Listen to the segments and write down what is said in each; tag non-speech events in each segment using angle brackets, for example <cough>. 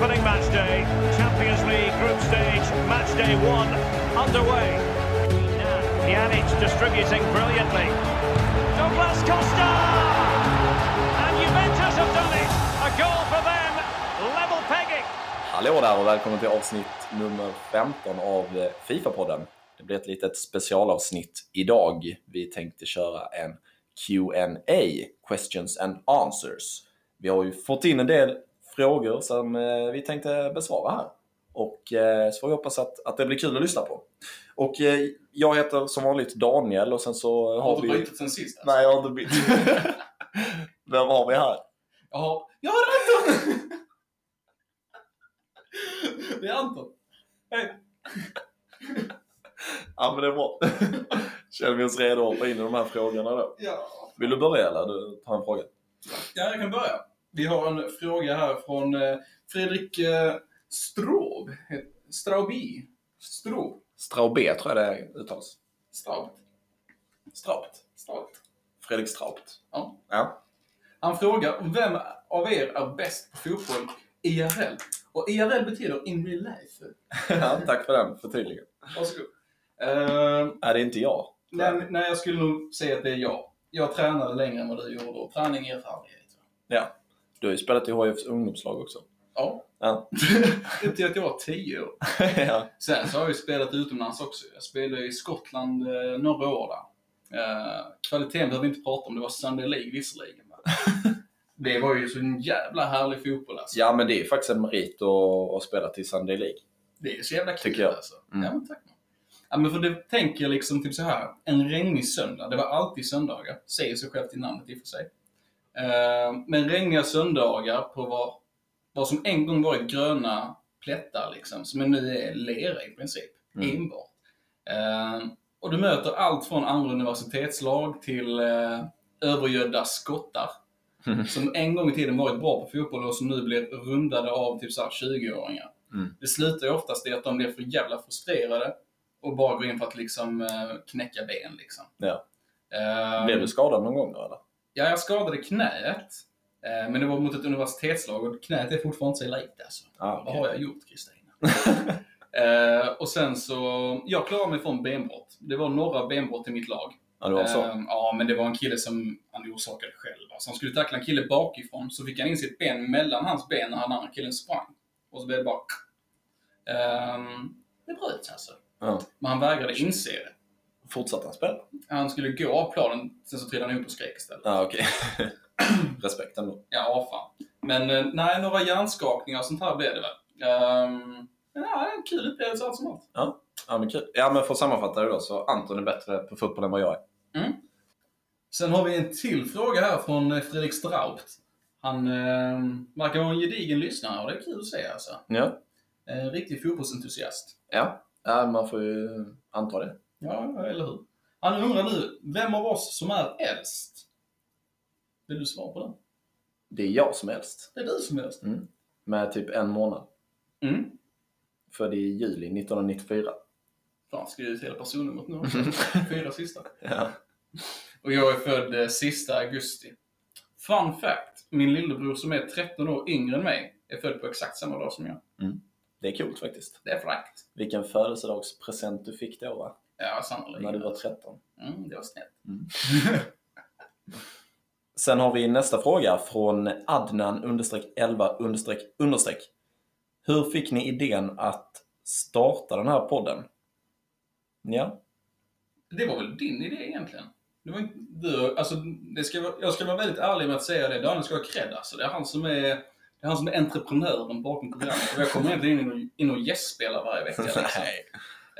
opening match day. Champions League group stage, match day one underway. Pjanic distributing brilliantly. Douglas Costa! And Juventus have done it! A goal for them, level pegging. Hallå där och välkommen till avsnitt nummer 15 av eh, Fifa-podden. Det blir ett litet specialavsnitt idag. Vi tänkte köra en Q&A, Questions and Answers. Vi har ju fått in en del frågor som eh, vi tänkte besvara här. Och eh, så får vi hoppas att, att det blir kul att lyssna på. Och eh, jag heter som vanligt Daniel och sen så Har har du vi... bytt sen sist? Alltså? Nej, jag har inte bytt. <laughs> Vem har vi här? Jaha. Ja, det är Anton! det är Anton. Hej. Ja, men det är bra. <laughs> Känner vi oss redo att hoppa in i de här frågorna då? Ja. Vill du börja eller du tar en fråga? ja, jag kan börja. Vi har en fråga här från eh, Fredrik eh, Straub. Straubi. Straub. Straubé tror jag det uttalas. Straubt. Straubt. Straubt. Fredrik Straubt. Ja. Ja. Han frågar, vem av er är bäst på fotboll IRL? Och IRL betyder in real life. <laughs> ja, tack för den förtydligandet. Varsågod. Uh, Nej, det är inte jag. nej, nej, jag skulle nog säga att det är jag. Jag tränade längre än vad du gjorde och träning är erfarenhet. Ja. Du har ju spelat i HIFs ungdomslag också. Ja. Ja. <laughs> Upp till att jag var 10 år. <laughs> ja. Sen så har jag ju spelat utomlands också. Jag spelade i Skottland eh, några år där. Eh, kvaliteten behöver vi inte prata om, det var Sunday League visserligen. <laughs> det var ju så en jävla härlig fotboll alltså. ja, men det är faktiskt en merit att, att spela till Sunday League. Det är så jävla kul alltså. Mm. Ja men tack. Ja men för det tänker jag liksom typ så här. en regnig söndag. Det var alltid söndagar. Säger sig självt i namnet i och för sig. Eh, men regniga söndagar på vad, vad som en gång var gröna plättar liksom, som nu är lera i princip. Mm. Enbart. Eh, och du möter allt från andra universitetslag till eh, övergödda skottar. Som en gång i tiden varit bra på fotboll och som nu blir rundade av typ så här 20-åringar. Mm. Det slutar ju oftast i att de blir för jävla frustrerade och bara går in för att liksom knäcka ben liksom. Ja. Eh, Blev du skadad någon gång då eller? Ja, jag skadade knät. Eh, men det var mot ett universitetslag och knät är fortfarande inte så likt alltså. Ah, Vad har jag gjort Kristina? <laughs> eh, och sen så, jag klarade mig från benbrott. Det var några benbrott i mitt lag. Ja, det var så. Eh, ja, men det var en kille som han orsakade själv. Alltså, han skulle tackla en kille bakifrån, så fick han in sitt ben mellan hans ben när den andra killen sprang. Och så blev det bara... Ehm, det bröts alltså. Ja. Men han vägrade inse det. Fortsatte han spela? Han skulle gå av planen, sen så trillade han ihop och skrek istället. Ja, okej. <clears throat> Respekt ändå. Ja, fan. Men eh, nej, några hjärnskakningar och sånt här blev det väl. Um, ja, en kul upplevelse allt som allt. Ja, men kul. Ja, men för att sammanfatta det då så Anton är bättre på fotboll än vad jag är. Sen har vi en till fråga här från eh, Fredrik Straubt. Han eh, verkar vara en gedigen lyssnare och det är kul att se alltså. Ja. En riktig fotbollsentusiast. Ja. ja, man får ju anta det. Ja, eller hur? Han undrar nu, vem av oss som är äldst? Vill du svara på den? Det är jag som är äldst. Det är du som är äldst. Med typ en månad. Mm. Född i juli 1994. Fan, skrivit hela personnumret nu också. <laughs> Fyra sista. Ja. Och jag är född eh, sista augusti. Fun fact. Min lillebror som är 13 år yngre än mig är född på exakt samma dag som jag. Det är coolt faktiskt. Det är fräckt. Vilken födelsedagspresent du fick då va? Ja, sannolikt. När du var 13. Mm, det var snällt. <laughs> Sen har vi nästa fråga från Adnan understreck 11 understreck understreck. Hur fick ni idén att starta den här podden? Ja, Det var väl din idé egentligen? Det var inte, du, alltså, det ska, jag ska vara väldigt ärlig med att säga det. Daniel ska ha cred alltså. Det är han som är, det är, han som är entreprenören bakom programmet. Och jag kommer egentligen in och, in och gästspelar varje vecka. Liksom. <laughs> nej.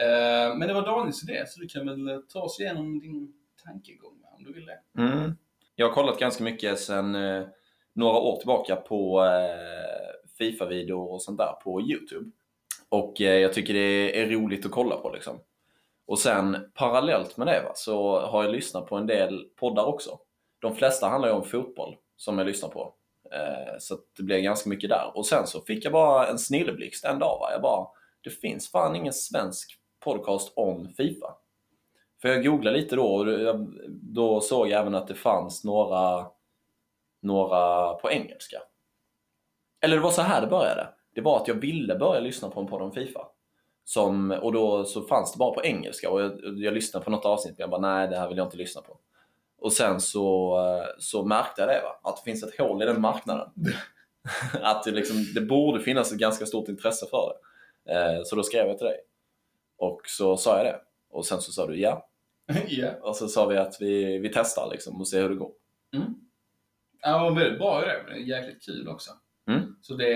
Eh, men det var Daniels idé, så du kan väl eh, ta oss igenom din tankegång om du vill det. Mm. Jag har kollat ganska mycket sedan eh, några år tillbaka på Fifa-videor och sånt där på Youtube. Och jag tycker det är roligt att kolla på liksom. Och sen parallellt med det va, så har jag lyssnat på en del poddar också. De flesta handlar ju om fotboll som jag lyssnar på. Eh, så att det blev ganska mycket där. Och sen så fick jag bara en snilleblixt en dag. Va? Jag bara, det finns fan ingen svensk podcast om Fifa. För jag googlade lite då och då såg jag även att det fanns några, några på engelska. Eller det var så här det började. Det var att jag ville börja lyssna på en podd om Fifa. Som, och då så fanns det bara på engelska och jag, jag lyssnade på något avsnitt men jag bara nej, det här vill jag inte lyssna på. Och sen så, så märkte jag det, va? att det finns ett hål i den marknaden. <laughs> att det, liksom, det borde finnas ett ganska stort intresse för det. Eh, så då skrev jag till dig. Och så sa jag det. Och sen så sa du ja. <laughs> Ja. Och så sa vi att vi, vi testar liksom och ser hur det går. Mm. Ja, var väldigt bra idé. Det är jäkligt kul också. Mm. Så det,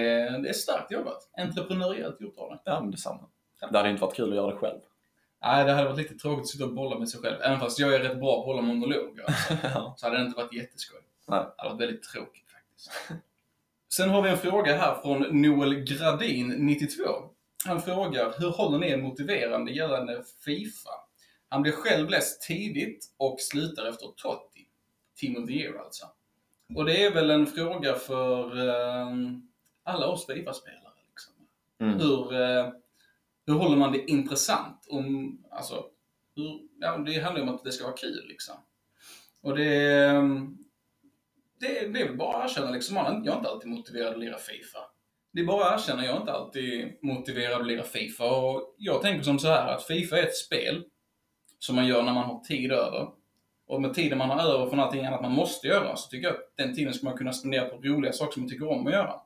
det är starkt jobbat. Entreprenöriellt gjort av det. Ja, men detsamma. Det hade inte varit kul att göra det själv. Nej, det hade varit lite tråkigt att sitta och bolla med sig själv. Även fast jag är rätt bra på att hålla monologer. <laughs> Alltså, Ja. så hade det inte varit jätteskoj. Nej. Det hade varit väldigt tråkigt faktiskt. Sen har vi en fråga här från Noel Gradin, 92. Han frågar, hur håller ni er motiverande gällande Fifa? Han blev själv läst tidigt och slutar efter Totti. Team of the Year alltså. Och det är väl en fråga för eh, alla oss Fifa-spelare. Liksom. Mm. Hur, eh, hur håller man det intressant? Om, alltså, hur, ja, det handlar ju om att det ska vara kul liksom. Och det, ehm, det, det är väl bara att erkänna liksom, man, jag är inte alltid motiverad att lira Fifa. Det är bara att erkänna, jag är inte alltid motiverad att lira Fifa. Och jag tänker som så här att Fifa är ett spel som man gör när man har tid över. Och med tiden man har över från allting annat man måste göra, så tycker jag att den tiden ska man kunna spendera på roliga saker som man tycker om att göra.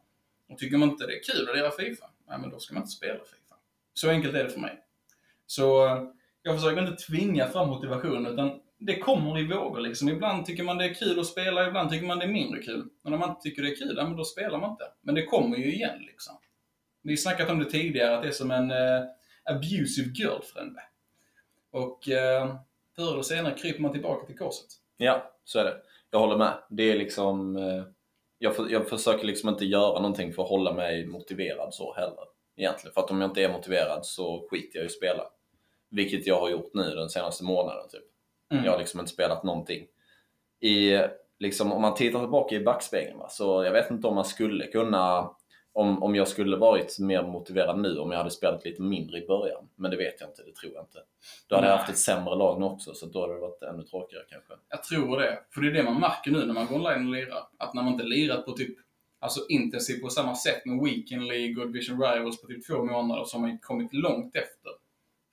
Och tycker man inte det är kul att lira Fifa, nej men då ska man inte spela Fifa. Så enkelt är det för mig. Så eh, jag försöker inte tvinga fram motivation, utan det kommer i vågor liksom. Ibland tycker man det är kul att spela, ibland tycker man det är mindre kul. Men när man inte tycker det är kul, ja, men då spelar man inte. Men det kommer ju igen liksom. Vi har snackat om det tidigare, att det är som en eh, abusive girlfriend. Och eh, förr eller senare kryper man tillbaka till korset. Ja, så är det. Jag håller med. Det är liksom... eh, Jag, för, jag försöker liksom inte göra någonting för att hålla mig motiverad så heller. Egentligen. För att om jag inte är motiverad så skiter jag i att spela. Vilket jag har gjort nu den senaste månaden. Typ. Mm. Jag har liksom inte spelat någonting. I, liksom, om man tittar tillbaka i backspegeln, va, så jag vet inte om man skulle kunna... Om, om jag skulle varit mer motiverad nu om jag hade spelat lite mindre i början. Men det vet jag inte, det tror jag inte. Då hade jag Nej. haft ett sämre lag nu också, så då hade det varit ännu tråkigare kanske. Jag tror det. För det är det man märker nu när man går online och lirar. Att när man inte lirat på typ alltså intensivt på samma sätt med Weekend League och Division Rivals på typ två månader så har man kommit långt efter.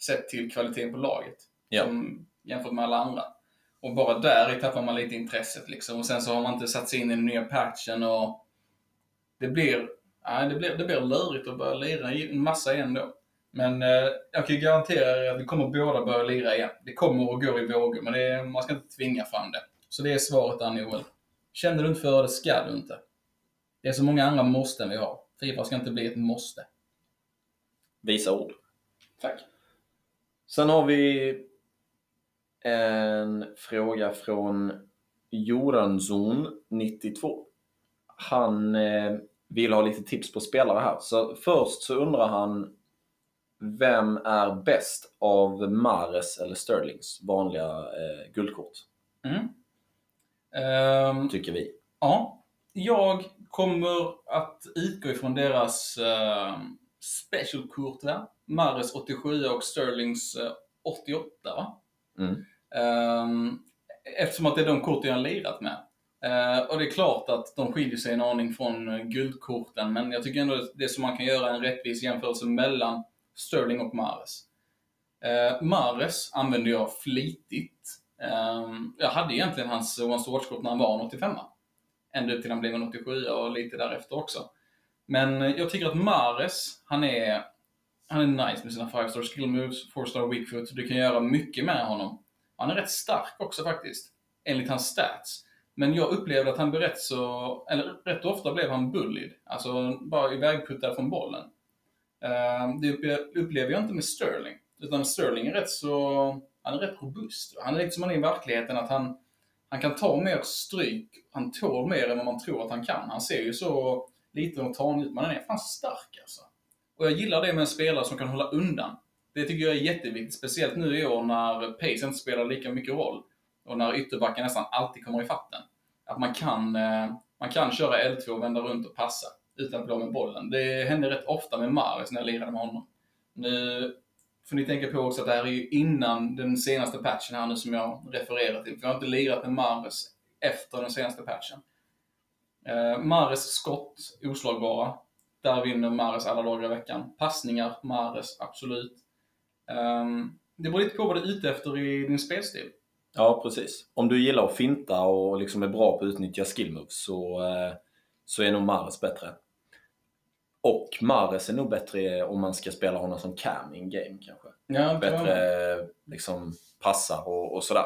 Sett till kvaliteten på laget. Ja. Som, jämfört med alla andra. Och bara där tappar man lite intresset liksom. Och sen så har man inte satt sig in i den nya patchen och det blir, nej, det blir, det blir lurigt att börja lira i- en massa igen då. Men eh, jag kan ju garantera er att vi kommer båda börja lira igen. Det kommer och går i vågor, men det är, man ska inte tvinga fram det. Så det är svaret där Noel. Känner du inte för det, ska du inte. Det är så många andra måsten vi har. Fifa ska inte bli ett måste. Visa ord. Tack. Sen har vi en fråga från Joranzon 92. Han eh, vill ha lite tips på spelare här. Så först så undrar han vem är bäst av Mares eller Sterlings vanliga eh, guldkort? Mm. Ehm, Tycker vi. Ja, jag kommer att utgå ifrån deras uh, specialkort där. Mares 87 och Sterlings eh, 88 va? Mm. Ehm, eftersom att det är de korten jag lirat med. Eh, och det är klart att de skiljer sig en aning från eh, guldkorten, men jag tycker ändå det är så man kan göra en rättvis jämförelse mellan Sterling och Mares. Uh, Mares använde jag flitigt. Ehm, jag hade egentligen hans One to Watch-kort när han var en 85 Ända upp till han blev en 87 och lite därefter också. Men jag tycker att Mares, han är, han är nice med sina 5-star skill moves, 4-star weak foot. Du kan göra mycket med honom. Han är rätt stark också faktiskt, enligt hans stats. Men jag upplevde att han blev rätt så, eller rätt ofta blev han bullied. Alltså bara ivägputtad från bollen. Ehm, det upplever jag inte med Sterling. Utan Sterling är rätt så, han är rätt robust. Han är lite som han är i verkligheten, att han, han kan ta mer stryk, han tål mer än vad man tror att han kan. Han ser ju så liten och tanig ut, men han är fan stark alltså. Och jag gillar det med en spelare som kan hålla undan. Det tycker jag är jätteviktigt, speciellt nu i år när pace inte spelar lika mycket roll. Och när ytterbacken nästan alltid kommer i fatten. Att man kan, eh, man kan köra L2 och vända runt och passa utan att bli av med bollen. Det hände rätt ofta med Mares när jag lirade med honom. Nu får ni tänka på också att det här är ju innan den senaste patchen här nu som jag refererar till. För jag har inte lirat med Mares efter den senaste patchen. Eh, Mares skott, oslagbara. där vinner Mares alla dagar i veckan. Passningar, Mares, absolut. Um, det beror lite på vad du är ute efter i din spelstil. Ja, precis. Om du gillar att finta och liksom är bra på att utnyttja skill moves så, eh, så är nog Mares bättre. Och Mares är nog bättre om man ska spela honom som cam in game kanske. Ja, Bättre liksom passar och, och sådär.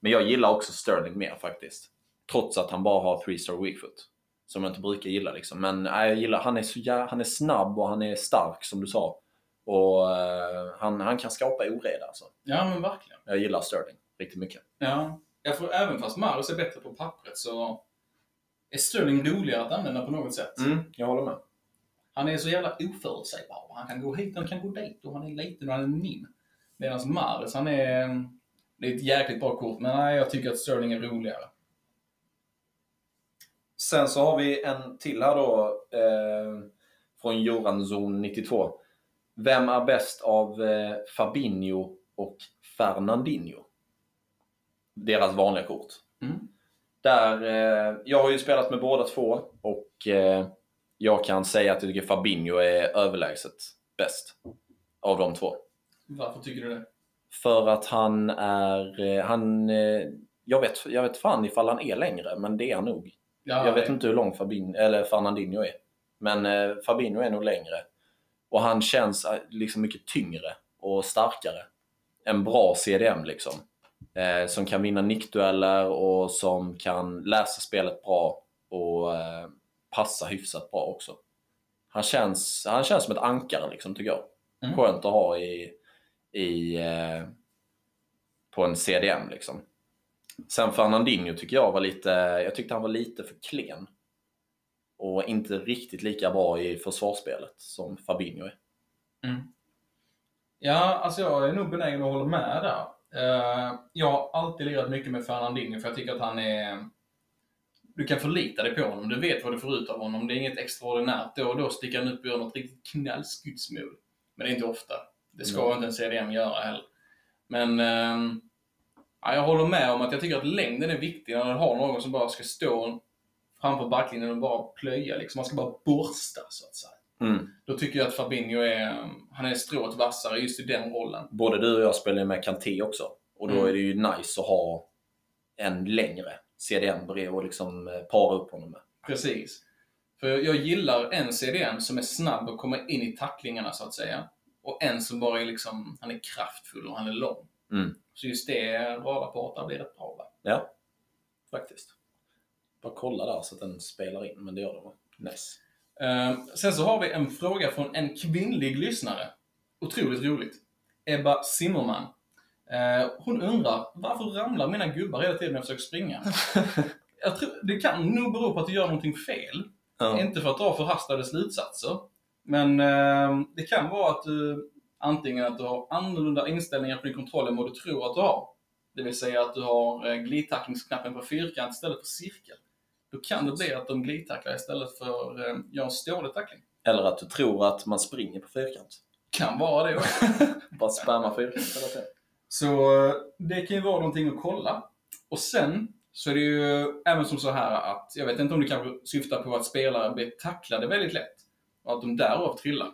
Men jag gillar också Sterling mer faktiskt. Trots att han bara har 3-star weak foot. Som jag inte brukar gilla liksom. Men nej, jag gillar, han är, så han är snabb och han är stark som du sa. Och eh, han, han kan skapa oreda alltså. Ja, men verkligen. Jag gillar Sterling riktigt mycket. Ja. Jag får, även fast Mares är bättre på pappret så är Sterling roligare att använda på något sätt. Mm, jag håller med. Han är så jävla oförutsägbar. Han kan gå hit och han kan gå dit och han är liten och han är min. Medan Mares, han är... Det är ett jäkligt bra kort, men nej, jag tycker att Sterling är roligare. Sen så har vi en till här då. Eh, från Joranzon 92. Vem är bäst av eh, Fabinho och Fernandinho? Deras vanliga kort. Mm. Där, eh, jag har ju spelat med båda två och eh, jag kan säga att jag tycker Fabinho är överlägset bäst av de två. Varför tycker du det? För att han är, eh, han, eh, jag vet, jag vet fan ifall han är längre, men det är han nog. Ja, Jag vet det- inte hur lång Fabin, eller Fernandinho är. Men eh, Fabinho är nog längre. Och han känns eh, liksom mycket tyngre och starkare. En bra CDM liksom. Eh, som kan vinna nickdueller och som kan läsa spelet bra och eh, passa hyfsat bra också. Han känns, han känns som ett ankare liksom, tycker jag. Mm. Skönt att ha i, i, eh, på en CDM liksom. Sen Fernandinho tycker jag var lite, jag tyckte han var lite för klen. Och inte riktigt lika bra i försvarsspelet som Fabinho är. Mm. Ja, alltså jag är nog benägen att hålla med där. Eh, jag har alltid lirat mycket med Fernandinho för jag tycker att han är... Du kan förlita dig på honom, du vet vad du får ut av honom. Det är inget extraordinärt. Då och då sticker han upp och gör något riktigt knallskuddsmål. Men det är inte ofta. Det ska Nej. inte en CDM göra heller. Men ehm, ja, jag håller med om att jag tycker att längden är viktig när du har någon som bara ska stå framför backlinjen och bara plöja. Liksom. Man ska bara borsta, så att säga. Mm. Då tycker jag att Fabinho är, han är strået vassare just i den rollen. Både du och jag spelar ju med Kanté också. Och då Mm. är det ju nice att ha en längre CDM bredvid och liksom eh, para upp honom med. Precis. För jag gillar en CDN som är snabb och kommer in i tacklingarna så att säga. Och en som bara är liksom, han är kraftfull och han är lång. Mm. Så just det radarparet där blir rätt bra va? Ja, faktiskt. Bara kolla där så att den spelar in, men det gör den va? Nice. Eh, sen så har vi en fråga från en kvinnlig lyssnare. Otroligt roligt. Ebba Zimmerman. Eh, hon undrar, varför ramlar mina gubbar hela tiden när jag försöker springa? <laughs> jag tror, det kan nog bero på att du gör någonting fel. Ja. Inte för att dra förhastade slutsatser. Men eh, det kan vara att du antingen att du har annorlunda inställningar på din kontroll än vad du tror att du har. Det vill säga att du har eh, glidtacklingsknappen på fyrkant istället för cirkel. Då kan det bli att de glidtacklar istället för eh, gör en stående tackling. Eller att du tror att man springer på fyrkant. Kan vara det också. <laughs> Bara spamma fyrkant hela tiden. Så eh, det kan ju vara någonting att kolla. Och sen så är det ju även som så här att, jag vet inte om det kanske syftar på att spelare blir tacklade väldigt lätt. Och att de därav trillar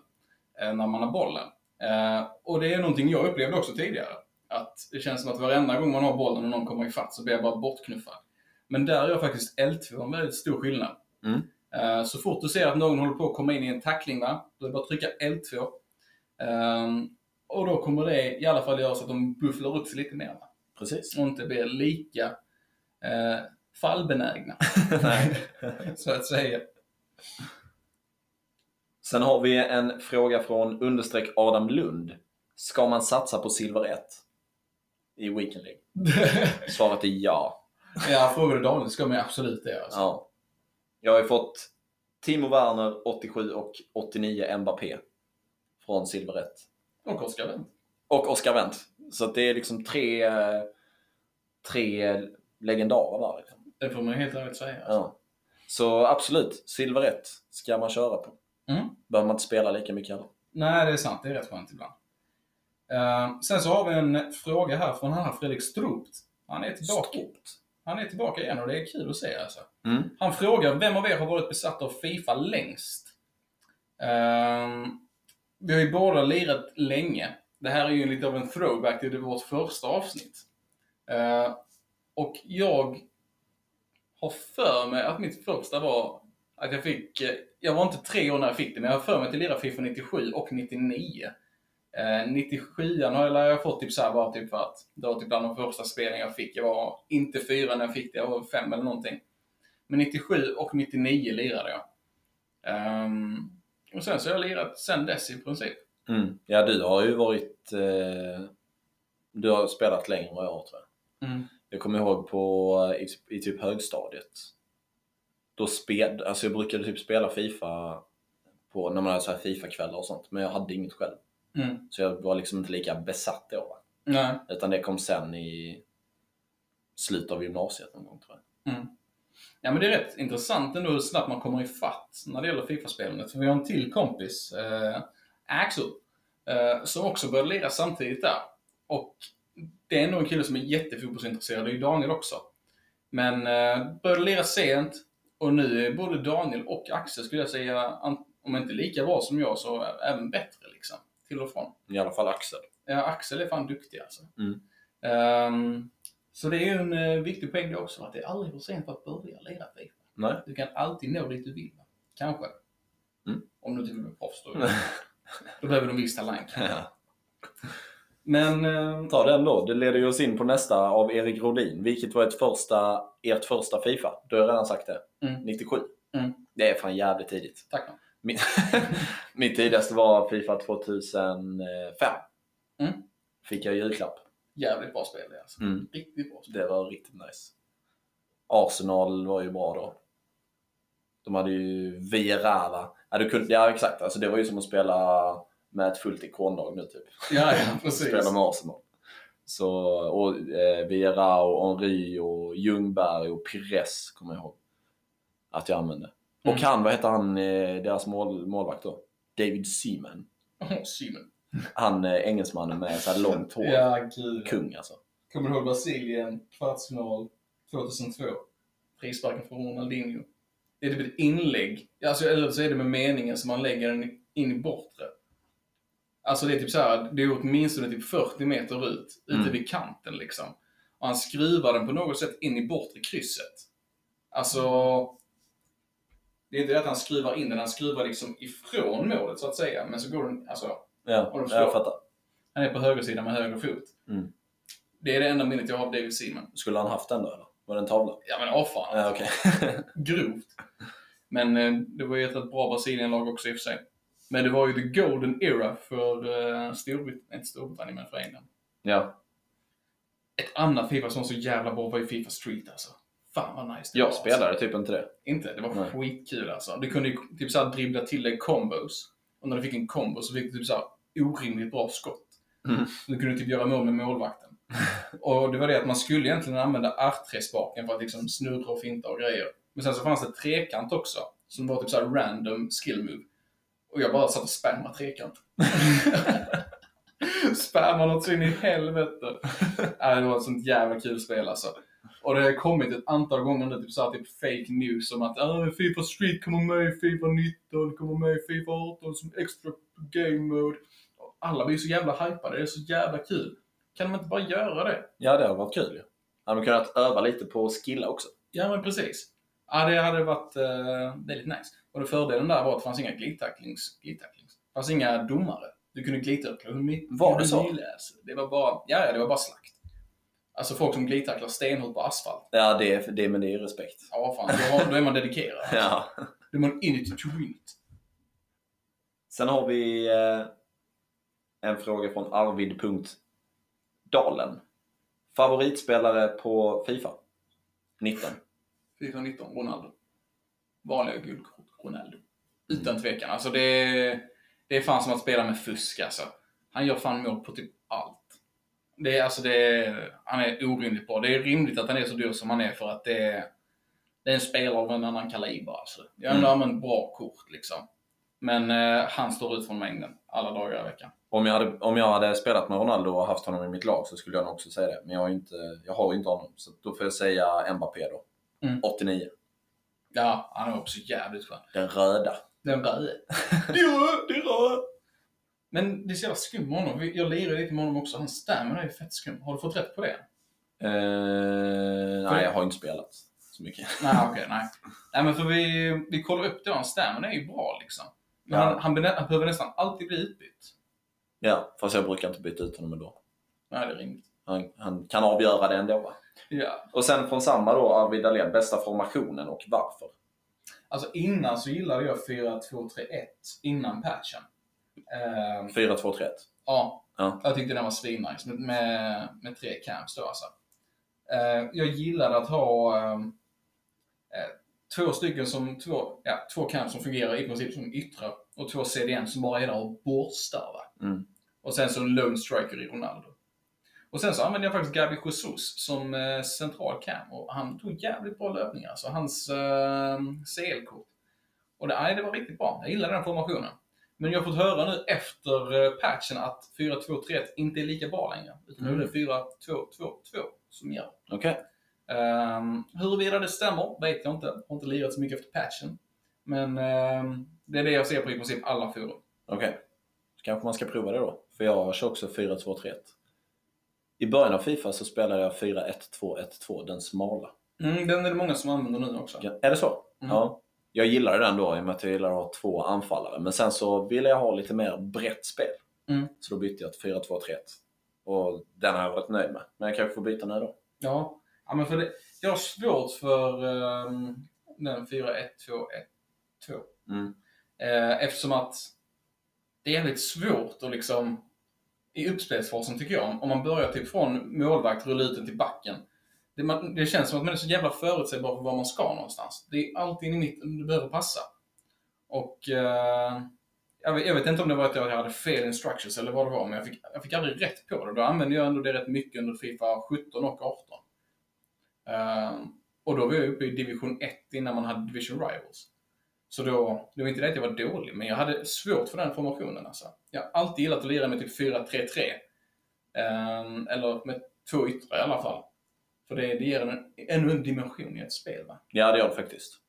eh, när man har bollen. Eh, och det är någonting jag upplevde också tidigare. Att det känns som att varenda gång man har bollen och någon kommer ifatt så blir jag bara bortknuffad. Men där gör faktiskt L2 en väldigt stor skillnad. Mm. Eh, så fort du ser att någon håller på att komma in i en tackling, va? då är det bara att trycka L2. Ehm, och då kommer det i alla fall göra så att de bufflar upp sig lite mer. Va? Precis. Och inte blir lika eh, fallbenägna, <laughs> <laughs> så att säga. Sen har vi en fråga från understreck Adam Lund. Ska man satsa på silver 1 i Weekend League? <laughs> Svaret är ja. Ja, frågar du Daniel ska man ju absolut det. Alltså. ja. Jag har ju fått Timo Werner 87 och 89 Mbappé från silver 1. Och Oskar Wendt. Och Oscar Wendt. Så det är liksom tre, tre legendarer där. Liksom. Det får man helt ärligt säga. Alltså. Ja. Så absolut, silver 1 ska man köra på. Mm. Behöver man inte spela lika mycket heller. Nej, det är sant. Det är rätt skönt ibland. Eh, sen så har vi en fråga här från han här Fredrik Stropt. Han är tillbaka. Stort. Han är tillbaka igen och det är kul att se alltså. Mm. Han frågar, vem av er har varit besatt av Fifa längst? Ehm, vi har ju båda lirat länge. Det här är ju lite av en throwback till vårt första avsnitt. Ehm, och jag har för mig att mitt första var att jag fick, eh, jag var inte tre år när jag fick det, men jag har för mig att jag lirade Fifa 97 och 99. Eh, 97 har jag, fått typ så här bara typ för att det var typ bland de första spelen jag fick. Jag var inte fyra när jag fick det, jag var fem eller någonting. Men 97 och 99 lirade jag. Ehm, och sen så har jag lirat sen dess i princip. Mm. Ja, du har ju varit... Eh, du har spelat längre än vad jag har tror jag. Mm. Jag kommer ihåg på, i, i typ högstadiet. Då spel, alltså jag brukade typ spela Fifa på, när man hade så här Fifa-kvällar och sånt, men jag hade inget själv. Mm. Så jag var liksom inte lika besatt då. Nej. Utan det kom sen i slutet av gymnasiet någon gång tror jag. Mm. Ja men det är rätt intressant ändå hur snabbt man kommer ifatt när det gäller Fifa-spelandet. Vi har en till kompis, eh, Axel, eh, som också började lira samtidigt där. Och det är ändå en kille som är jättefotbollsintresserad, det är ju Daniel också. Men eh, började lira sent och nu är både Daniel och Axel skulle jag säga, om inte lika bra som jag så även bättre liksom. Till och från. I alla fall Axel. Ja, Axel är fan duktig alltså. Mm. Ehm, så det är ju en eh, viktig poäng det också, att det är aldrig för sent att börja lira Fifa. Nej. Du kan alltid nå dit du vill. Kanske. Mm. Om du och med är proffs då. då behöver du en viss talang. Ja. Men, eh, Ta den då. Det leder ju oss in på nästa av Erik Rodin. Vilket var ett första, ert första Fifa? Du har redan sagt det. Mm. 97. Mm. Det är fan jävligt tidigt. tack man. Min, <laughs> min tidigaste var Fifa 2005. Mm. Fick jag julklapp. Jävligt bra spel det alltså. Mm. Riktigt bra spel. Det var riktigt nice. Arsenal var ju bra då. De hade ju Villarreal. Ja, du kunde, ja exakt, alltså det var ju som att spela med ett fullt ikonlag nu typ. <laughs> Ja, ja precis. Spela med Arsenal. Så, och eh, Villarreal, och Henry och Ljungberg och Pires kommer jag ihåg att jag använde. Mm. Och han, vad heter han, eh, deras mål, målvakt då? David Seaman. Simon. Han eh, engelsmannen med så här <laughs> långt hår. Ja, gud. Kung alltså. Kommer du ihåg Brasilien, kvartsfinal 2002? Frisparken från Ronaldinho. Det är typ ett inlägg, alltså, eller så är det med meningen som man lägger den in i bortre. Alltså det är typ så här, det är åtminstone typ 40 meter ut, ute Mm. vid kanten liksom. Och han skruvar den på något sätt in i bortre krysset. Alltså, det är inte det att han skruvar in den, han skruvar liksom ifrån målet så att säga. Men så går den, alltså, Ja, Och de slår. jag fattar. han är på högersidan med höger fot. Mm. Det är det enda minnet jag har av David Seaman. Skulle han haft den då eller? Var det en tavla? Ja men åh fan. Ja, okej. <laughs> Grovt. Men eh, det var ju ett rätt bra Brasilien-lag också i och för sig. Men det var ju the golden era för uh, Storbritannien, inte Storbritannien men för England. ja. Ett annat Fifa som var så jävla bra var ju Fifa Street alltså. Fan vad nice det var. Jag spelade typ inte det. Alltså. Inte, det var Nej. skitkul alltså. Du kunde ju typ såhär dribbla till dig combos. Och när du fick en combo så fick du typ såhär orimligt bra skott. Mm. Du kunde typ göra mål med målvakten. <laughs> och det var det att man skulle egentligen använda R3-spaken för att liksom snurra och finta och grejer. Men sen så fanns det trekant också. Som var typ såhär random skill move. Och jag bara satt och spammade trekant. <laughs> <laughs> Spammade något så in i helvete. Nej, det var ett sånt jävla kul spel alltså. Och det har kommit ett antal gånger nu, typ såhär typ fake news om att Fifa Street kommer med i Fifa 19, kommer med i Fifa 18 som extra game mode. Och alla blir så jävla hypade, det är så jävla kul. Kan de inte bara göra det? Ja, det har varit kul ju. Hade man kunnat öva lite på att skilla också. Ja men precis. Ja det hade varit uh, väldigt nice. Och det fördelen där var att det fanns inga glidtacklings. glidtacklings. Det fanns inga domare. Du kunde glidtackla hur mycket Var det du så? Det var bara, ja, ja det var bara slakt. Alltså folk som glidtacklar stenhårt på asfalt. Ja, det, är- det, men det är respekt. Ja fan, då, har- då är man dedikerad. Alltså. <laughs> Ja. Då är man in it to win it. Sen har vi eh, en fråga från Arvid.Dalen. Favoritspelare på Fifa? 19. Fifa 19, Ronaldo. Vanliga guldkort, Ronaldo. Utan tvekan. Alltså det, det är fan som att spela med fusk alltså. Han gör fan mål på typ allt. Det är, alltså det är, han är orimligt bra. Det är rimligt att han är så dyr som han är för att det är, det är en spelare av en annan kaliber. Alltså. Jag har ändå Mm. använt bra kort liksom. Men eh, han står ut från mängden alla dagar i veckan. Om jag, hade, om jag hade spelat med Ronaldo och haft honom i mitt lag så skulle jag nog också säga det. Men jag har ju inte, jag har inte honom. Så då får jag säga Mbappé då. Mm. 89. Ja, han är också jävligt skön. Den röda. Den röde. <laughs> Det är röd, det är röd. Men det är så jävla skumt med honom. Jag lirar lite med honom också. Hans stamina är ju fett skum. Har du fått rätt på det? Eh, nej, jag har inte spelat så mycket. <laughs> Nej, okej, nej. Nej, men för vi, vi kollar upp det. Hans stamina är ju bra liksom. Men Ja. han, han behöver nästan alltid bli utbytt. Ja, fast jag brukar inte byta ut honom ändå. Nej, det är rimligt. Han, han kan avgöra det ändå. Va? Ja. Och sen från samma då, Arvid Dahlén, bästa formationen och varför? Alltså innan så gillade jag 4-2-3-1 innan patchen. Ehm, 4-2-3-1. ja, Ja. jag tyckte den var svinnice med, med, med tre camps då alltså. Eh, jag gillade att ha ehm, eh, två stycken som, två, ja, två camps som fungerar i princip som yttrar och två CDM som bara är där och borstar. Mm. Och sen så en lone striker i Ronaldo. Och sen så använde jag faktiskt Gabi Jesus som eh, central cam och han tog jävligt bra löpningar. Alltså hans eh, CL-kort. Och det, nej, det var riktigt bra. Jag gillade den formationen. Men jag har fått höra nu efter eh, patchen att 4-2-3-1 inte är lika bra längre. Utan nu är det 4-2-2-2 som gäller. Okej. Um, huruvida det stämmer vet jag inte. Jag har inte lirat så mycket efter patchen. Men ehm, det är det jag ser på i princip alla forum. Okej. Så kanske man ska prova det då. För jag kör också 4-2-3-1. I början av Fifa så spelade jag 4-1-2-1-2, den smala. Mm, den är det många som använder nu också. Ja, Är det så? Mm. Ja. Jag gillade den då i och med att jag gillar att ha två anfallare. Men sen så ville jag ha lite mer brett spel. Mm. Så då bytte jag till 4-2-3-1. Och den har jag varit nöjd med. Men jag kanske får byta nu då. Ja, ja men för det, jag har svårt för um, den 4-1-2-1-2. Mm. Eh, eftersom att det är jävligt svårt att liksom i uppspelsfasen tycker jag, om man börjar typ från målvakt, rulla ut den till backen. Det, man, det känns som att man är så jävla förutsägbar för var man ska någonstans. Det är alltid in i mitten du behöver passa. Och eh, jag, vet, jag vet inte om det var att jag hade fel instructions eller vad det var, men jag fick, jag fick aldrig rätt på det. Då använde jag ändå det rätt mycket under Fifa 17 och 18. Eh, och då var jag uppe i division 1 innan man hade division rivals. Så då, det var inte det att jag var dålig, men jag hade svårt för den formationen alltså. Jag har alltid gillat att lira med typ 4-3-3. Eh, eller med två yttre i alla fall. För det, det ger en, ännu en dimension i ett spel. Va? Ja, det gör det faktiskt.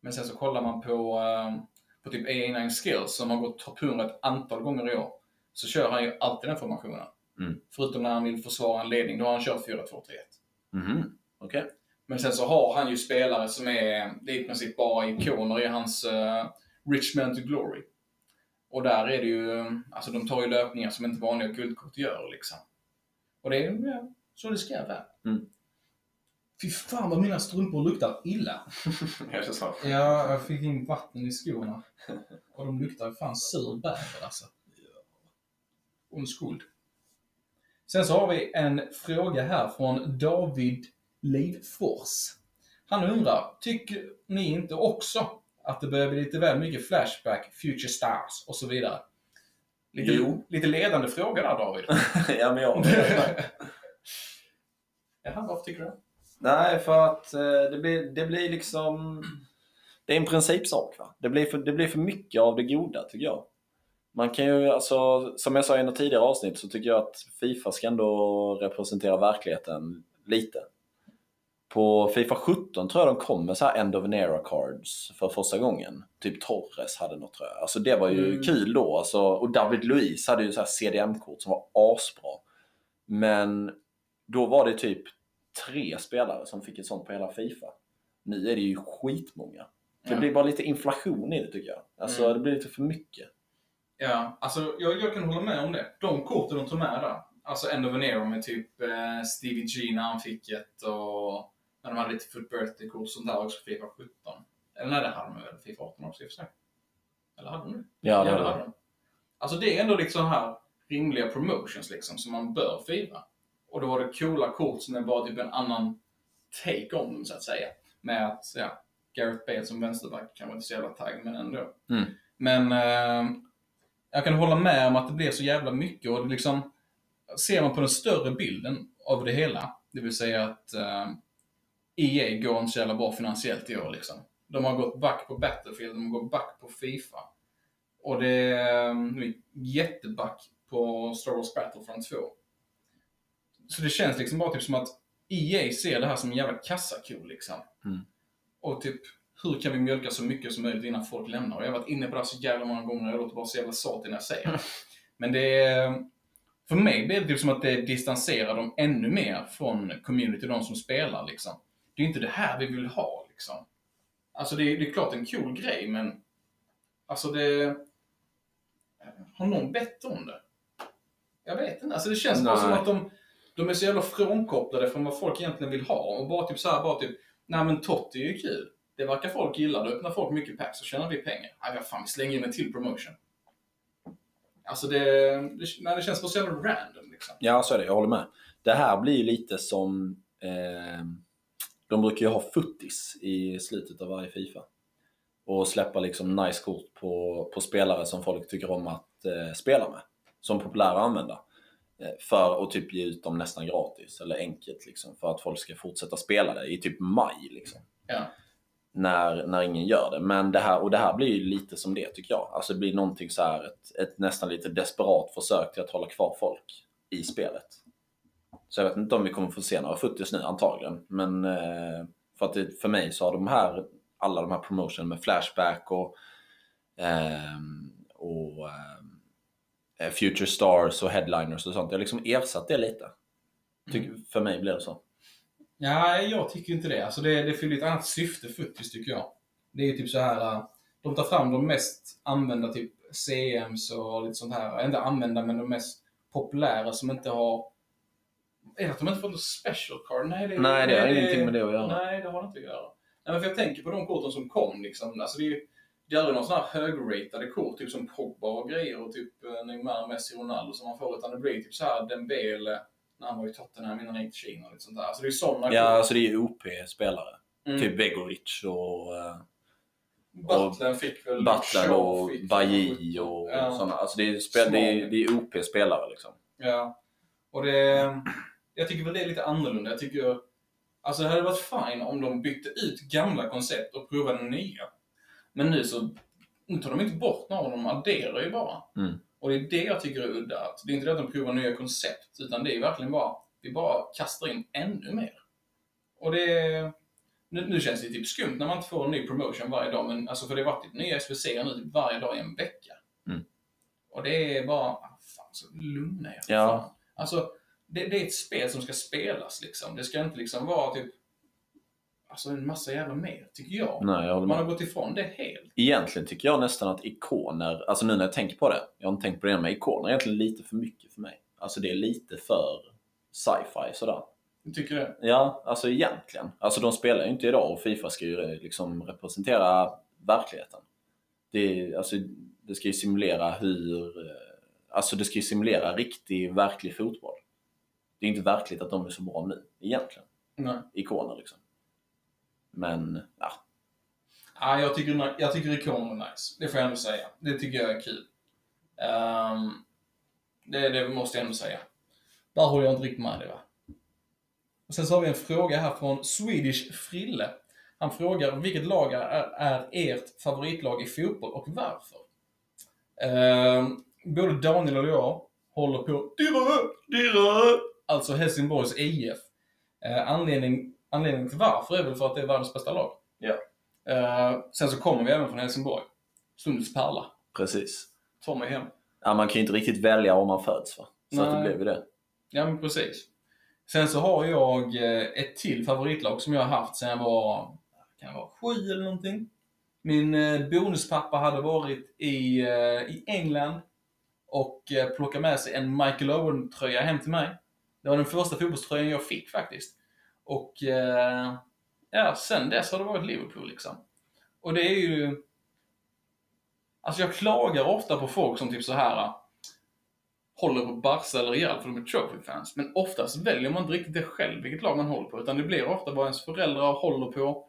Men sen så kollar man på, ehm, på typ A9 Skills som har gått topp 100 ett antal gånger i år. Så kör han ju alltid den formationen. Mm. Förutom när han vill försvara en ledning, då har han kört 4-2-3-1. Mhm. Okej. Men sen så har han ju spelare som är, det är i princip bara ikoner i hans uh, Richmond to Glory. Och där är det ju, alltså de tar ju löpningar som inte vanliga guldkort gör liksom. Och det är ja, så det ska vara. Mm. Fy fan vad mina strumpor luktar illa. <laughs> Det så? Ja, jag fick in vatten i skorna. Och de luktar fan sur bäver alltså. Ondskuld. Sen så har vi en fråga här från David Livfors. Han undrar, tycker ni inte också att det börjar bli lite väl mycket Flashback, Future Stars och så vidare? Lite, Jo. lite ledande fråga där David. <laughs> ja, men jag <laughs> Jaha, varför tycker du det? Nej, för att eh, det, blir, det blir liksom... Det är en principsak. Va? Det, blir för, det blir för mycket av det goda, tycker jag. Man kan ju, alltså, som jag sa i något tidigare avsnitt, så tycker jag att Fifa ska ändå representera verkligheten lite. På Fifa 17 tror jag de kom med så här End of an Era cards för första gången. Typ Torres hade något tror jag. Alltså det var ju Mm. kul då. Alltså, och David Luiz hade ju så här CDM-kort som var asbra. Men då var det typ tre spelare som fick ett sånt på hela Fifa. Nu är det ju skitmånga. Det Ja. blir bara lite inflation i det tycker jag. Alltså Mm. det blir lite för mycket. Ja, alltså jag, jag kan hålla med om det. De korten de tog med där, alltså End of an Era med typ eh, Stevie G när han fick ett och när de hade lite Foot Birthday-kort och sånt där också Fifa 17. Eller nej, det hade de väl Fifa 18 också i och för sig. Eller hade de det? Ja, det hade de. Alltså det är ändå liksom här rimliga promotions liksom som man bör fira. Och då var det coola kort som bara typ en annan take om dem så att säga. Med att, ja, Gareth Bale som vänsterback kanske inte så jävla tagg, men ändå. Mm. Men eh, jag kan hålla med om att det blir så jävla mycket och det liksom, ser man på den större bilden av det hela, det vill säga att eh, EA går inte så jävla bra finansiellt i år liksom. De har gått back på Battlefield, de har gått back på Fifa. Och det är um, jätteback på Star Wars Battlefront 2. Så det känns liksom bara typ som att EA ser det här som en jävla kassako liksom. Mm. Och typ hur kan vi mjölka så mycket som möjligt innan folk lämnar? Och jag har varit inne på det här så jävla många gånger och jag låter bara så jävla satig när jag säger det. <laughs> Men det är, för mig blir det typ som att det distanserar dem ännu mer från community, de som spelar liksom. Det är inte det här vi vill ha liksom. Alltså det är, det är klart en cool grej, men alltså det... Har någon bett om det? Jag vet inte. Alltså det känns bara Nej. som att de, de är så jävla frånkopplade från vad folk egentligen vill ha. Och bara typ så här, bara typ, nej men Totti är ju kul. Det verkar folk gilla. Då öppnar folk mycket packs så tjänar vi pengar. Nej, vad fan, vi slänger in en till promotion. Alltså det, det, nej, det känns bara så jävla random liksom. Ja, så är det. Jag håller med. Det här blir ju lite som... Eh, de brukar ju ha futtis i slutet av varje Fifa. Och släppa liksom nice kort på, på spelare som folk tycker om att eh, spela med. Som populära att använda för att typ ge ut dem nästan gratis, eller enkelt liksom. För att folk ska fortsätta spela det i typ maj liksom. Ja. När, när ingen gör det. Men det här, och det här blir ju lite som det tycker jag. Alltså det blir någonting så här, ett, ett nästan lite desperat försök till att hålla kvar folk i spelet. Så jag vet inte om vi kommer få se några futtis nu antagligen. Men eh, för, att det, för mig så har de här, alla de här promotion med Flashback och, ehm, och eh, Future Stars och Headliners och sånt. Jag har liksom ersatt det lite. Tycker, För mig blir det så. Ja, jag tycker inte det. Alltså det, det fyller ett annat syfte, futtis, tycker jag. Det är ju typ så här, äh, de tar fram de mest använda typ CMs och lite sånt här. Inte använda, men de mest populära som inte har... Är det att de inte fått något special card? Nej, det, Nej, det har ingenting med det att göra. Nej, det har det inte att göra. Nej, men för jag tänker på de korten som kom liksom. Alltså det är ju det är aldrig någon sån här högratade kort, typ som Pogba och grejer och typ eh, Neymar, Messi, Ronaldo som man får. Utan det blir typ så här Dembele när han var i Tottenham innan han gick till Kina och lite sånt där. Alltså det är såna Ja, alltså det är ju OP-spelare. Mm. Typ Begovic och eh, Butlen fick väl Butler Shaw och Bailly väl- och ja. sådana. Alltså det är, spel, det är, det är OP-spelare liksom. Ja. Och det... Jag tycker väl det är lite annorlunda. Jag tycker... Alltså det hade varit fine om de bytte ut gamla koncept och provade nya. Men nu så... Nu tar de inte bort några, de adderar ju bara. Mm. Och det är det jag tycker är udda. Att det är inte det att de provar nya koncept, utan det är verkligen bara... Vi bara kastar in ännu mer. Och det... Nu, nu känns det typ skumt när man inte får en ny promotion varje dag, men alltså för det har varit typ nya SVC nu typ varje dag i en vecka. Mm. Och det är bara... ah, Fan, så lugna er. Ja. Fan. Alltså, det, det är ett spel som ska spelas liksom. Det ska inte liksom vara typ... Alltså en massa jävla mer, tycker jag. Nej, jag Man har gått ifrån det helt. Egentligen tycker jag nästan att ikoner, alltså nu när jag tänker på det, jag har inte tänkt på det med ikoner, är egentligen lite för mycket för mig. Alltså det är lite för sci-fi sådär. Jag tycker det. Ja, alltså egentligen. Alltså de spelar ju inte idag och Fifa ska ju liksom representera verkligheten. Det, alltså, det ska ju simulera hur... eh, Alltså det ska ju simulera riktig, verklig fotboll. Det är inte verkligt att de är så bra nu, egentligen. Nej. Ikoner liksom. Men, ja. Ja, jag tycker, jag tycker ikoner är nice. Det får jag ändå säga. Det tycker jag är kul. Um, det, det måste jag ändå säga. Där håller jag inte riktigt med dig va. Och sen så har vi en fråga här från Swedish Frille. Han frågar vilket lag är, är ert favoritlag i fotboll och varför? Ehm, både Daniel och jag håller på dyrare, dyrare, alltså Helsingborgs IF. Uh, eh, anledning, anledningen till varför är väl för att det är världens bästa lag. Ja. Eh, sen så kommer vi även från Helsingborg. Stundens pärla. Precis. Tar mig hem. Ja, man kan ju inte riktigt välja om man föds va? Så att det blev ju det. Ja, men precis. Sen så har jag eh, ett till favoritlag som jag har haft sen jag var, kan vara sju eller någonting. Min eh, bonuspappa hade varit i, i England och plockat med sig en Michael Owen-tröja hem till mig. Det var den första fotbollströjan jag fick faktiskt. Och eh, ja, sen dess har det varit Liverpool liksom. Och det är ju... Alltså jag klagar ofta på folk som typ så här håller på Barca eller Real för de är trophy-fans. Men oftast väljer man inte riktigt det själv, vilket lag man håller på. Utan det blir ofta vad ens föräldrar håller på,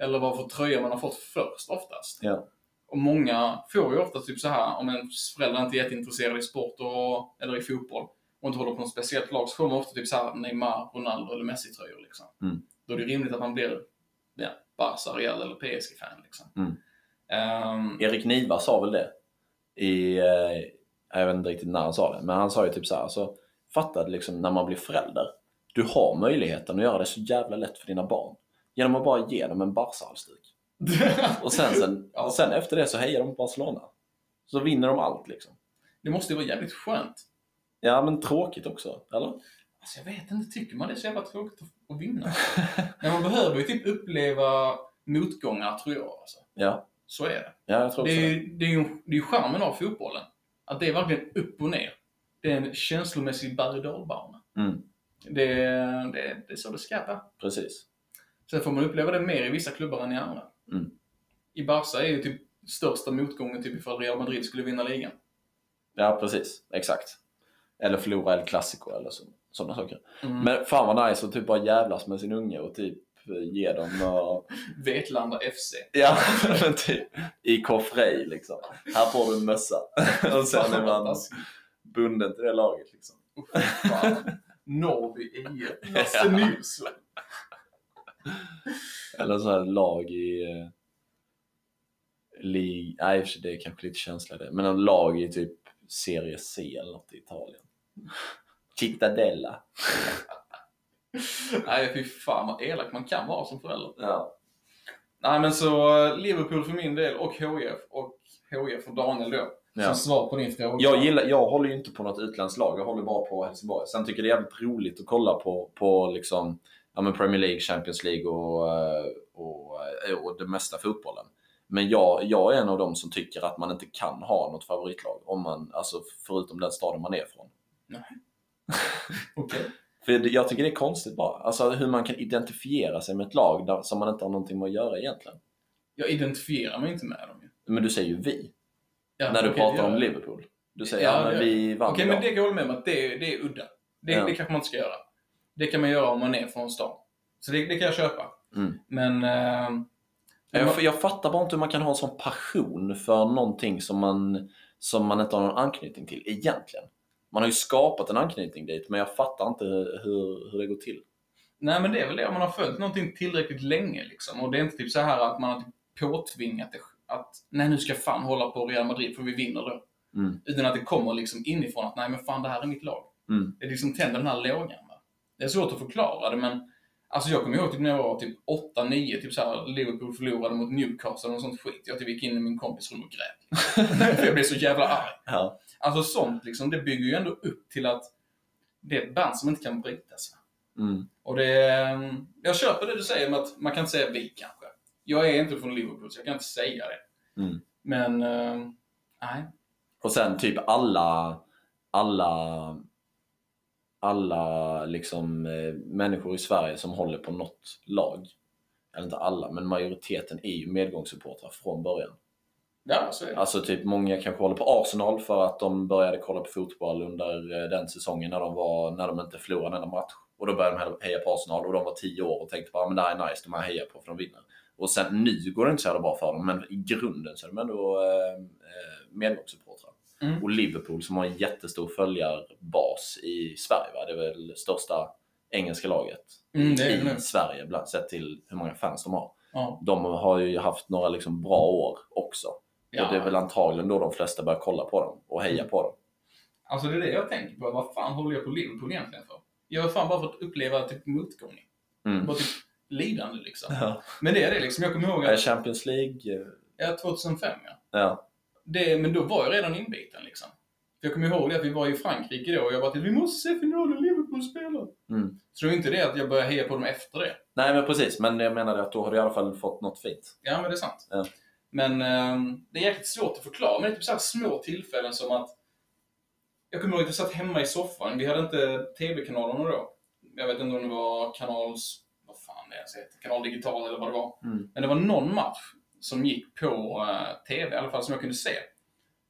eller vad för tröja man har fått först oftast. Ja. Och många får ju ofta typ så här om ens föräldrar inte är jätteintresserade i sport och, eller i fotboll och inte håller på något speciellt lag så får man ofta typ så här Neymar, Ronaldo eller Messi-tröjor liksom. Mm. Då är det rimligt att man blir ja, Barca, Real eller PSG-fan liksom. Mm. Ehm, Erik Niva sa väl det i, eh, jag vet inte riktigt när han sa det, men han sa ju typ så här, alltså, fatta det liksom när man blir förälder. Du har möjligheten att göra det så jävla lätt för dina barn genom att bara ge dem en Barca-halsduk. <laughs> Och sen, sen, Ja. sen efter det så hejar de på Barcelona. Så vinner de allt liksom. det måste ju vara jävligt skönt. Ja, men tråkigt också, eller? Alltså jag vet inte, tycker man det är så jävla tråkigt att- vinna? <laughs> Men man behöver ju typ uppleva motgångar, tror jag. Alltså. Ja, Så är det. ja jag tror Det är, det. är ju det är charmen av fotbollen. Att det är verkligen upp och ner. Det är en känslomässig berg och. Mm, Det, det, det är så det ska vara. precis. Sen får man uppleva det mer i vissa klubbar än i andra. Mm. I Barca är ju typ största motgången typ ifall Real Madrid skulle vinna ligan. Ja, precis. Exakt. Eller förlora El Clasico eller så, sådana saker. Mm. Men fan vad nice att typ bara jävlas med sin unge och typ eh, ge dem uh, <laughs> Vetlanda FC. Ja, <laughs> men typ i Frej liksom. Här får du en mössa. <laughs> och sen är man bunden till det laget liksom. Norrby IF. Lasse Nilsson. Eller så här lag i... Eh, lig... Nej, och det är kanske lite känsla det. Men en lag i typ Serie C eller något i Italien. Cittadella. Nej, fy fan vad elak man kan vara som förälder. Ja. Nej, men så eh, Liverpool för min del och HIF och HIF för Daniel då. Ja. Som svar på din fråga. Jag, gillar, jag håller ju inte på något utländskt lag, jag håller bara på Helsingborg. Sen tycker jag det är jävligt roligt att kolla på, på liksom, ja, men Premier League, Champions League och, eh, och, eh, och det mesta fotbollen. Men jag, jag är en av dem som tycker att man inte kan ha något favoritlag, om man, alltså, förutom den staden man är från. <laughs> Okej. För det- jag tycker det är konstigt bara. Alltså hur man kan identifiera sig med ett lag där, som man inte har någonting med att göra egentligen. Jag identifierar mig inte med dem ju. Men du säger ju vi, Ja, när du okej, pratar om. Liverpool. Du säger Ja, ja, men vi vann Okej, idag. men det kan jag hålla med om att det, är- det är udda. Det, Ja. det kanske man inte ska göra. Det kan man göra om man är från stan. Så det, det kan jag köpa. Mm. Men... Eh, Jag, jag fattar bara inte hur man kan ha en sån passion för någonting som man, som man inte har någon anknytning till egentligen. Man har ju skapat en anknytning dit, men jag fattar inte hur, hur det går till. nej, men det är väl det om man har följt någonting tillräckligt länge liksom. Och det är inte typ så här att man har typ påtvingat det. Att nej, nu ska jag fan hålla på Real Madrid för vi vinner då. Mm. Utan att det kommer liksom inifrån att nej, men fan det här är mitt lag. Mm. Det liksom tänder den här lågan. Va? Det är svårt att förklara det, men Alltså jag kommer ihåg typ när jag var typ 8-9, typ såhär Liverpool förlorade mot Newcastle och sånt skit. Jag typ gick in i min kompis rum och grät. <laughs> För jag blev så jävla arg. Ja. Alltså sånt liksom, det bygger ju ändå upp till att det är ett band som inte kan brytas. Mm. Och det... ehm, Jag köper det du säger med att man kan inte säga vi kanske. Jag är inte från Liverpool så jag kan inte säga det. Mm. Men, ehm, nej. Och sen typ alla, alla, alla liksom eh, människor i Sverige som håller på något lag. Eller inte alla, men majoriteten är ju medgångssupportrar från början. Ja, så är det. Alltså typ många kanske håller på Arsenal för att de började kolla på fotboll under eh, den säsongen när de, var, när de inte förlorade en enda match. Och då började de heja på Arsenal och de var 10 år och tänkte bara men det här är nice, de här hejar på för de vinner. Och sen nu går det inte så jävla bra för dem, men i grunden så är de ändå eh, eh, medgångssupportrar. Mm. Och Liverpool som har en jättestor följarbas i Sverige, va? det är väl största engelska laget Mm, det det i nu. Sverige, bland, sett till hur många fans de har. Ja. De har ju haft några liksom bra år också. Ja. Och det är väl antagligen då de flesta börjar kolla på dem och heja på dem. Alltså det är det jag tänker på. Vad fan håller jag på Liverpool egentligen för? Jag har fan bara fått uppleva typ motgång. Mm. Bara typ lidande liksom. Ja. Men det är det liksom. Jag kommer ihåg Är att, Champions League? eh, ja, 2005 ja. Ja. Det, men då var jag redan inbiten liksom. För jag kommer ihåg det att vi var i Frankrike då och jag bara till vi måste se finalen Liverpool spelar. Mm. Så det var inte det att jag började heja på dem efter det. Nej men precis, men jag menade att då har du i alla fall fått något fint. Ja, men det är sant. Ja. Men ehm, det är jäkligt svårt att förklara. Men det är typ så små tillfällen som att... Jag kommer ihåg att jag satt hemma i soffan. Vi hade inte TV-kanalerna då. Jag vet inte om det var kanals... Vad fan det ens heter. Kanal Digital eller vad det var. Mm. Men det var någon match som gick på eh, TV, i alla fall som jag kunde se.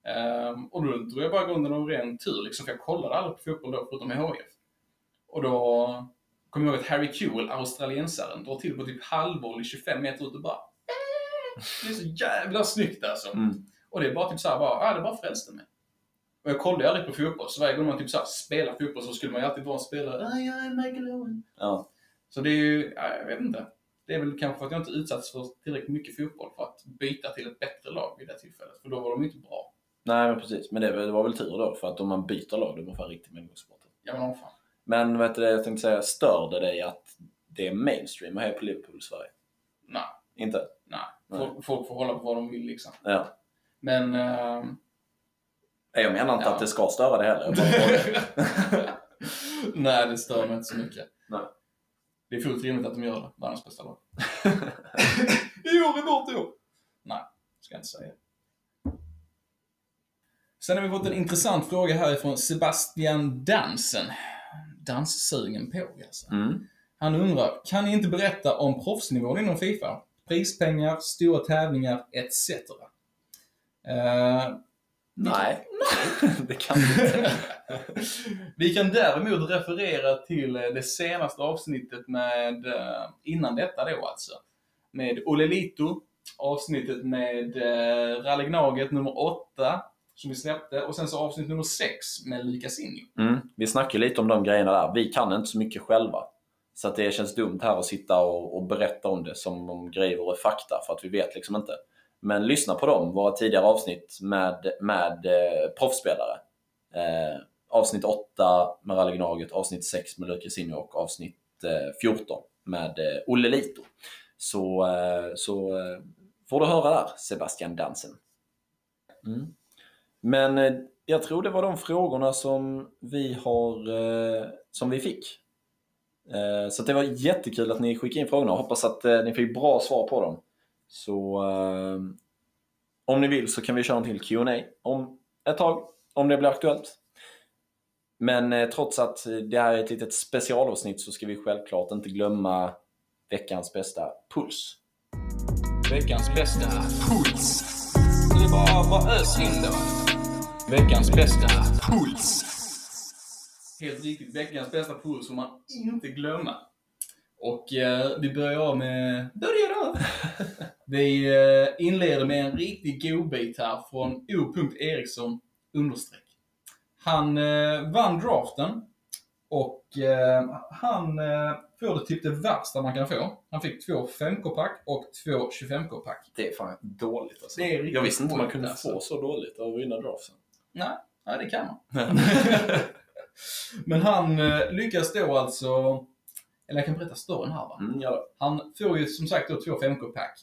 Ehm, och då drog jag bara grunden av ren tur, liksom, för jag kollade aldrig på fotboll då, förutom HIF. Och då kommer jag ihåg att Harry Kewell, australiensaren, drar till på typ halvboll i 25 meter ut och bara... Det är så jävla snyggt alltså. Mm. Och det är bara typ såhär, bara, ah, det bara frälste mig. Och jag kollade aldrig på fotboll, så varje gång man typ såhär spelar fotboll så skulle man ju alltid vara en spelare. Ah, jag är Michael Owen. Ja. Så det är ju, ja, jag vet inte. Det är väl kanske för att jag inte utsatts för tillräckligt mycket fotboll för att byta till ett bättre lag vid det tillfället. För då var de inte bra. Nej men precis, men det, det var väl tur då för att om man byter lag då är man fan riktig medgångssupporter. Ja men fan. Men vet du det jag tänkte säga, stör det dig att det är mainstream att heja på Liverpool i Sverige? Nej. Inte? Folk, folk får hålla på vad de vill liksom. Ja. Men... eh, Jag menar inte Ja. att det ska störa det heller. Frågar. <laughs> Nej, det stör mig inte så mycket. Nej. Det är fullt rimligt att de gör det. Världens bästa lag. I år är vårt år! Nej, ska jag inte säga. Sen har vi fått en intressant fråga härifrån Sebastian Dansen. Danssugen på alltså. Mm. Han undrar, kan ni inte berätta om proffsnivån inom Fifa? Prispengar, stora tävlingar etc. Eh, Nej, <laughs> det kan vi inte. Vi kan däremot referera till eh, det senaste avsnittet med, eh, innan detta då alltså, med Olelito, avsnittet med eh, Rallegnaget nummer 8 som vi släppte och sen så avsnitt nummer 6 med Lukas Injo. Mm. Vi snackade lite om de grejerna där. Vi kan inte så mycket själva. Så att det känns dumt här att sitta och, och berätta om det som om grejer vore fakta, för att vi vet liksom inte. Men lyssna på dem, våra tidigare avsnitt med, med eh, proffsspelare. Eh, avsnitt 8 med Rallegnaget, avsnitt 6 med Lukas och avsnitt eh, 14 med eh, Olle Lito. Så, eh, så eh, får du höra där, Sebastian Dansen. Mm. Men eh, jag tror det var de frågorna som vi har eh, som vi fick. Eh, så att det var jättekul att ni skickade in frågorna. och Hoppas att eh, ni fick bra svar på dem. Så eh, om ni vill så kan vi köra en till Q&A om ett tag, om det blir aktuellt. Men trots att det här är ett litet specialavsnitt så ska vi självklart inte glömma veckans bästa puls. Veckans bästa puls. Så det är bara, bara ös in då. Veckans bästa puls. Helt riktigt, veckans bästa puls får man inte glömma. Och eh, vi börjar av med... Börjar <laughs> av! vi eh, inleder med en riktig godbit här från O. Eriksson understreck. Han eh, vann draften och eh, han eh, får det typ det värsta man kan få. Han fick två 5K-pack och två 25K-pack. Det är fan dåligt alltså. Det är riktigt Jag visste inte man kunde alltså. få så dåligt av att vinna draften. Nej, nej, det kan man. <laughs> <laughs> Men han eh, lyckas då alltså, eller jag kan berätta storyn här va. Mm, ja. Han får ju som sagt då två 5K-pack.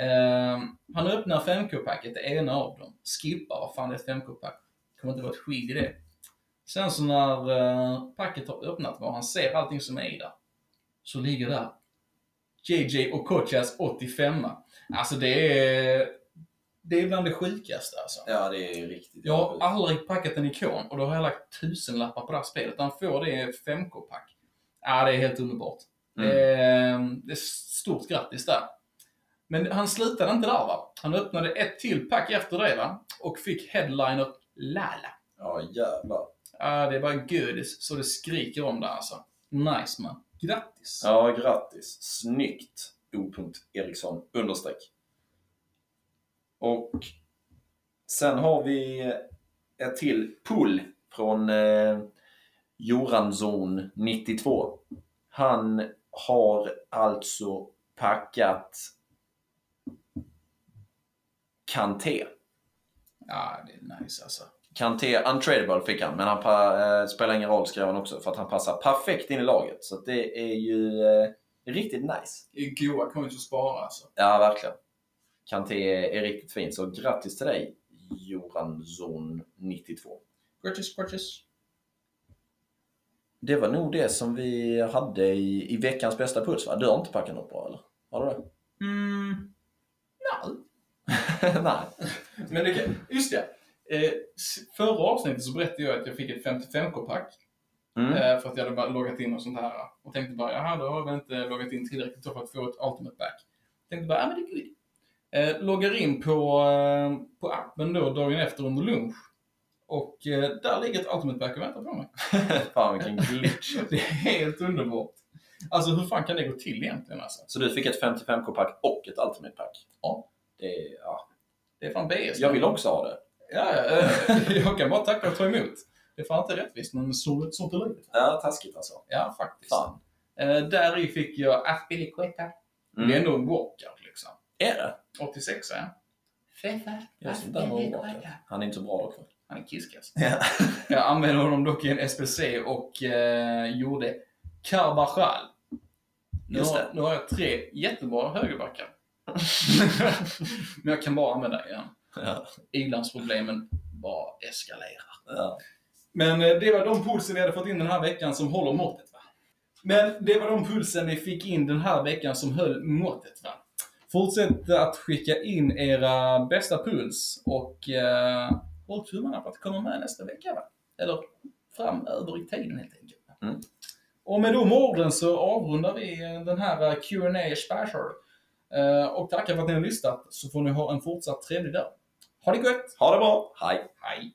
Eh, han öppnar 5K-packet, det ena av dem, skippar, vad fan det är ett 5K-pack. Kommer inte vara ett skit i det. Sen så när eh, packet har öppnat och han ser allting som är i där, så ligger där JJ Okochas 85 Alltså det är, det är bland det sjukaste alltså. ja, det är riktigt Jag har aldrig packat en ikon och då har jag lagt tusen lappar på det här spelet. Han får det i 5K-pack. Ja, det är helt underbart. Mm. Det, är, det är stort grattis där. Men han slutade inte där va. Han öppnade ett till pack efter det va. Och fick headliner Lala. Ja, jävlar. Ja, det var godis så det skriker om det alltså. Nice man. Grattis! Ja, grattis. Snyggt. O. Eriksson understreck. Och sen har vi ett till pull från eh, Joransson 92. Han har alltså packat Kanté. Ja, det är nice alltså. Kanté untradable fick han, men han eh, spelar ingen roll skrev han också för att han passar perfekt in i laget. Så det är ju eh, riktigt nice. Det är goa coins att spara alltså. Ja, verkligen. Kanté är, riktigt fin, så grattis till dig Joransson 92. Grattis, grattis. Det var nog det som vi hade i, i veckans bästa puls va? Du har inte packat något bra eller? Har du det? Mm. Nej. <laughs> Nej. Men det kan, just det. Eh, förra avsnittet så berättade jag att jag fick ett 55k-pack. Mm. Eh, för att jag hade bara loggat in och sånt här. Och tänkte bara, jaha, då har jag inte loggat in tillräckligt för att få ett ultimate pack. Tänkte bara, ja men det är good. Eh, loggar in på, eh, på appen då dagen efter under lunch. Och eh, där ligger ett ultimate pack och väntar på mig. <laughs> Fan vilken glitch. <laughs> Det är helt underbart. Alltså hur fan kan det gå till egentligen alltså? Så du fick ett 55k-pack och ett Ultimate pack? Ja. Det är, ja. Det är fan BS. Jag vill också ha det. Ja, ja, <laughs> jag kan bara tacka och ta emot. Det är fan inte rättvist, men så, sånt är livet. Ja, taskigt alltså. Ja, faktiskt. Fan. Eh, där i fick jag Aspilicueta. Mm. Det är ändå en walkout. Är det? 86 ja. Feta Just det, där var det bra. Han är inte så bra dock. Han är kiskas. Ja. Jag använde honom dock i en SPC och eh, gjorde Carbajal. Nu har, nu har jag tre jättebra högerbackar. <laughs> Men jag kan bara använda en. Ja. Ilandsproblemen bara eskalerar. Ja. Men eh, det var de pulsen vi hade fått in den här veckan som håller måttet. Va? Men det var de pulsen vi fick in den här veckan som höll måttet. Va? Fortsätt att skicka in era bästa puls och eh, håll tummarna på att det kommer med nästa vecka. Va? Eller framöver i tiden helt enkelt. Mm. Och med de orden så avrundar vi den här eh, Q&A special. Eh, och tackar för att ni har lyssnat så får ni ha en fortsatt trevlig dag. Ha det gött! Ha det bra. Hej. Hej!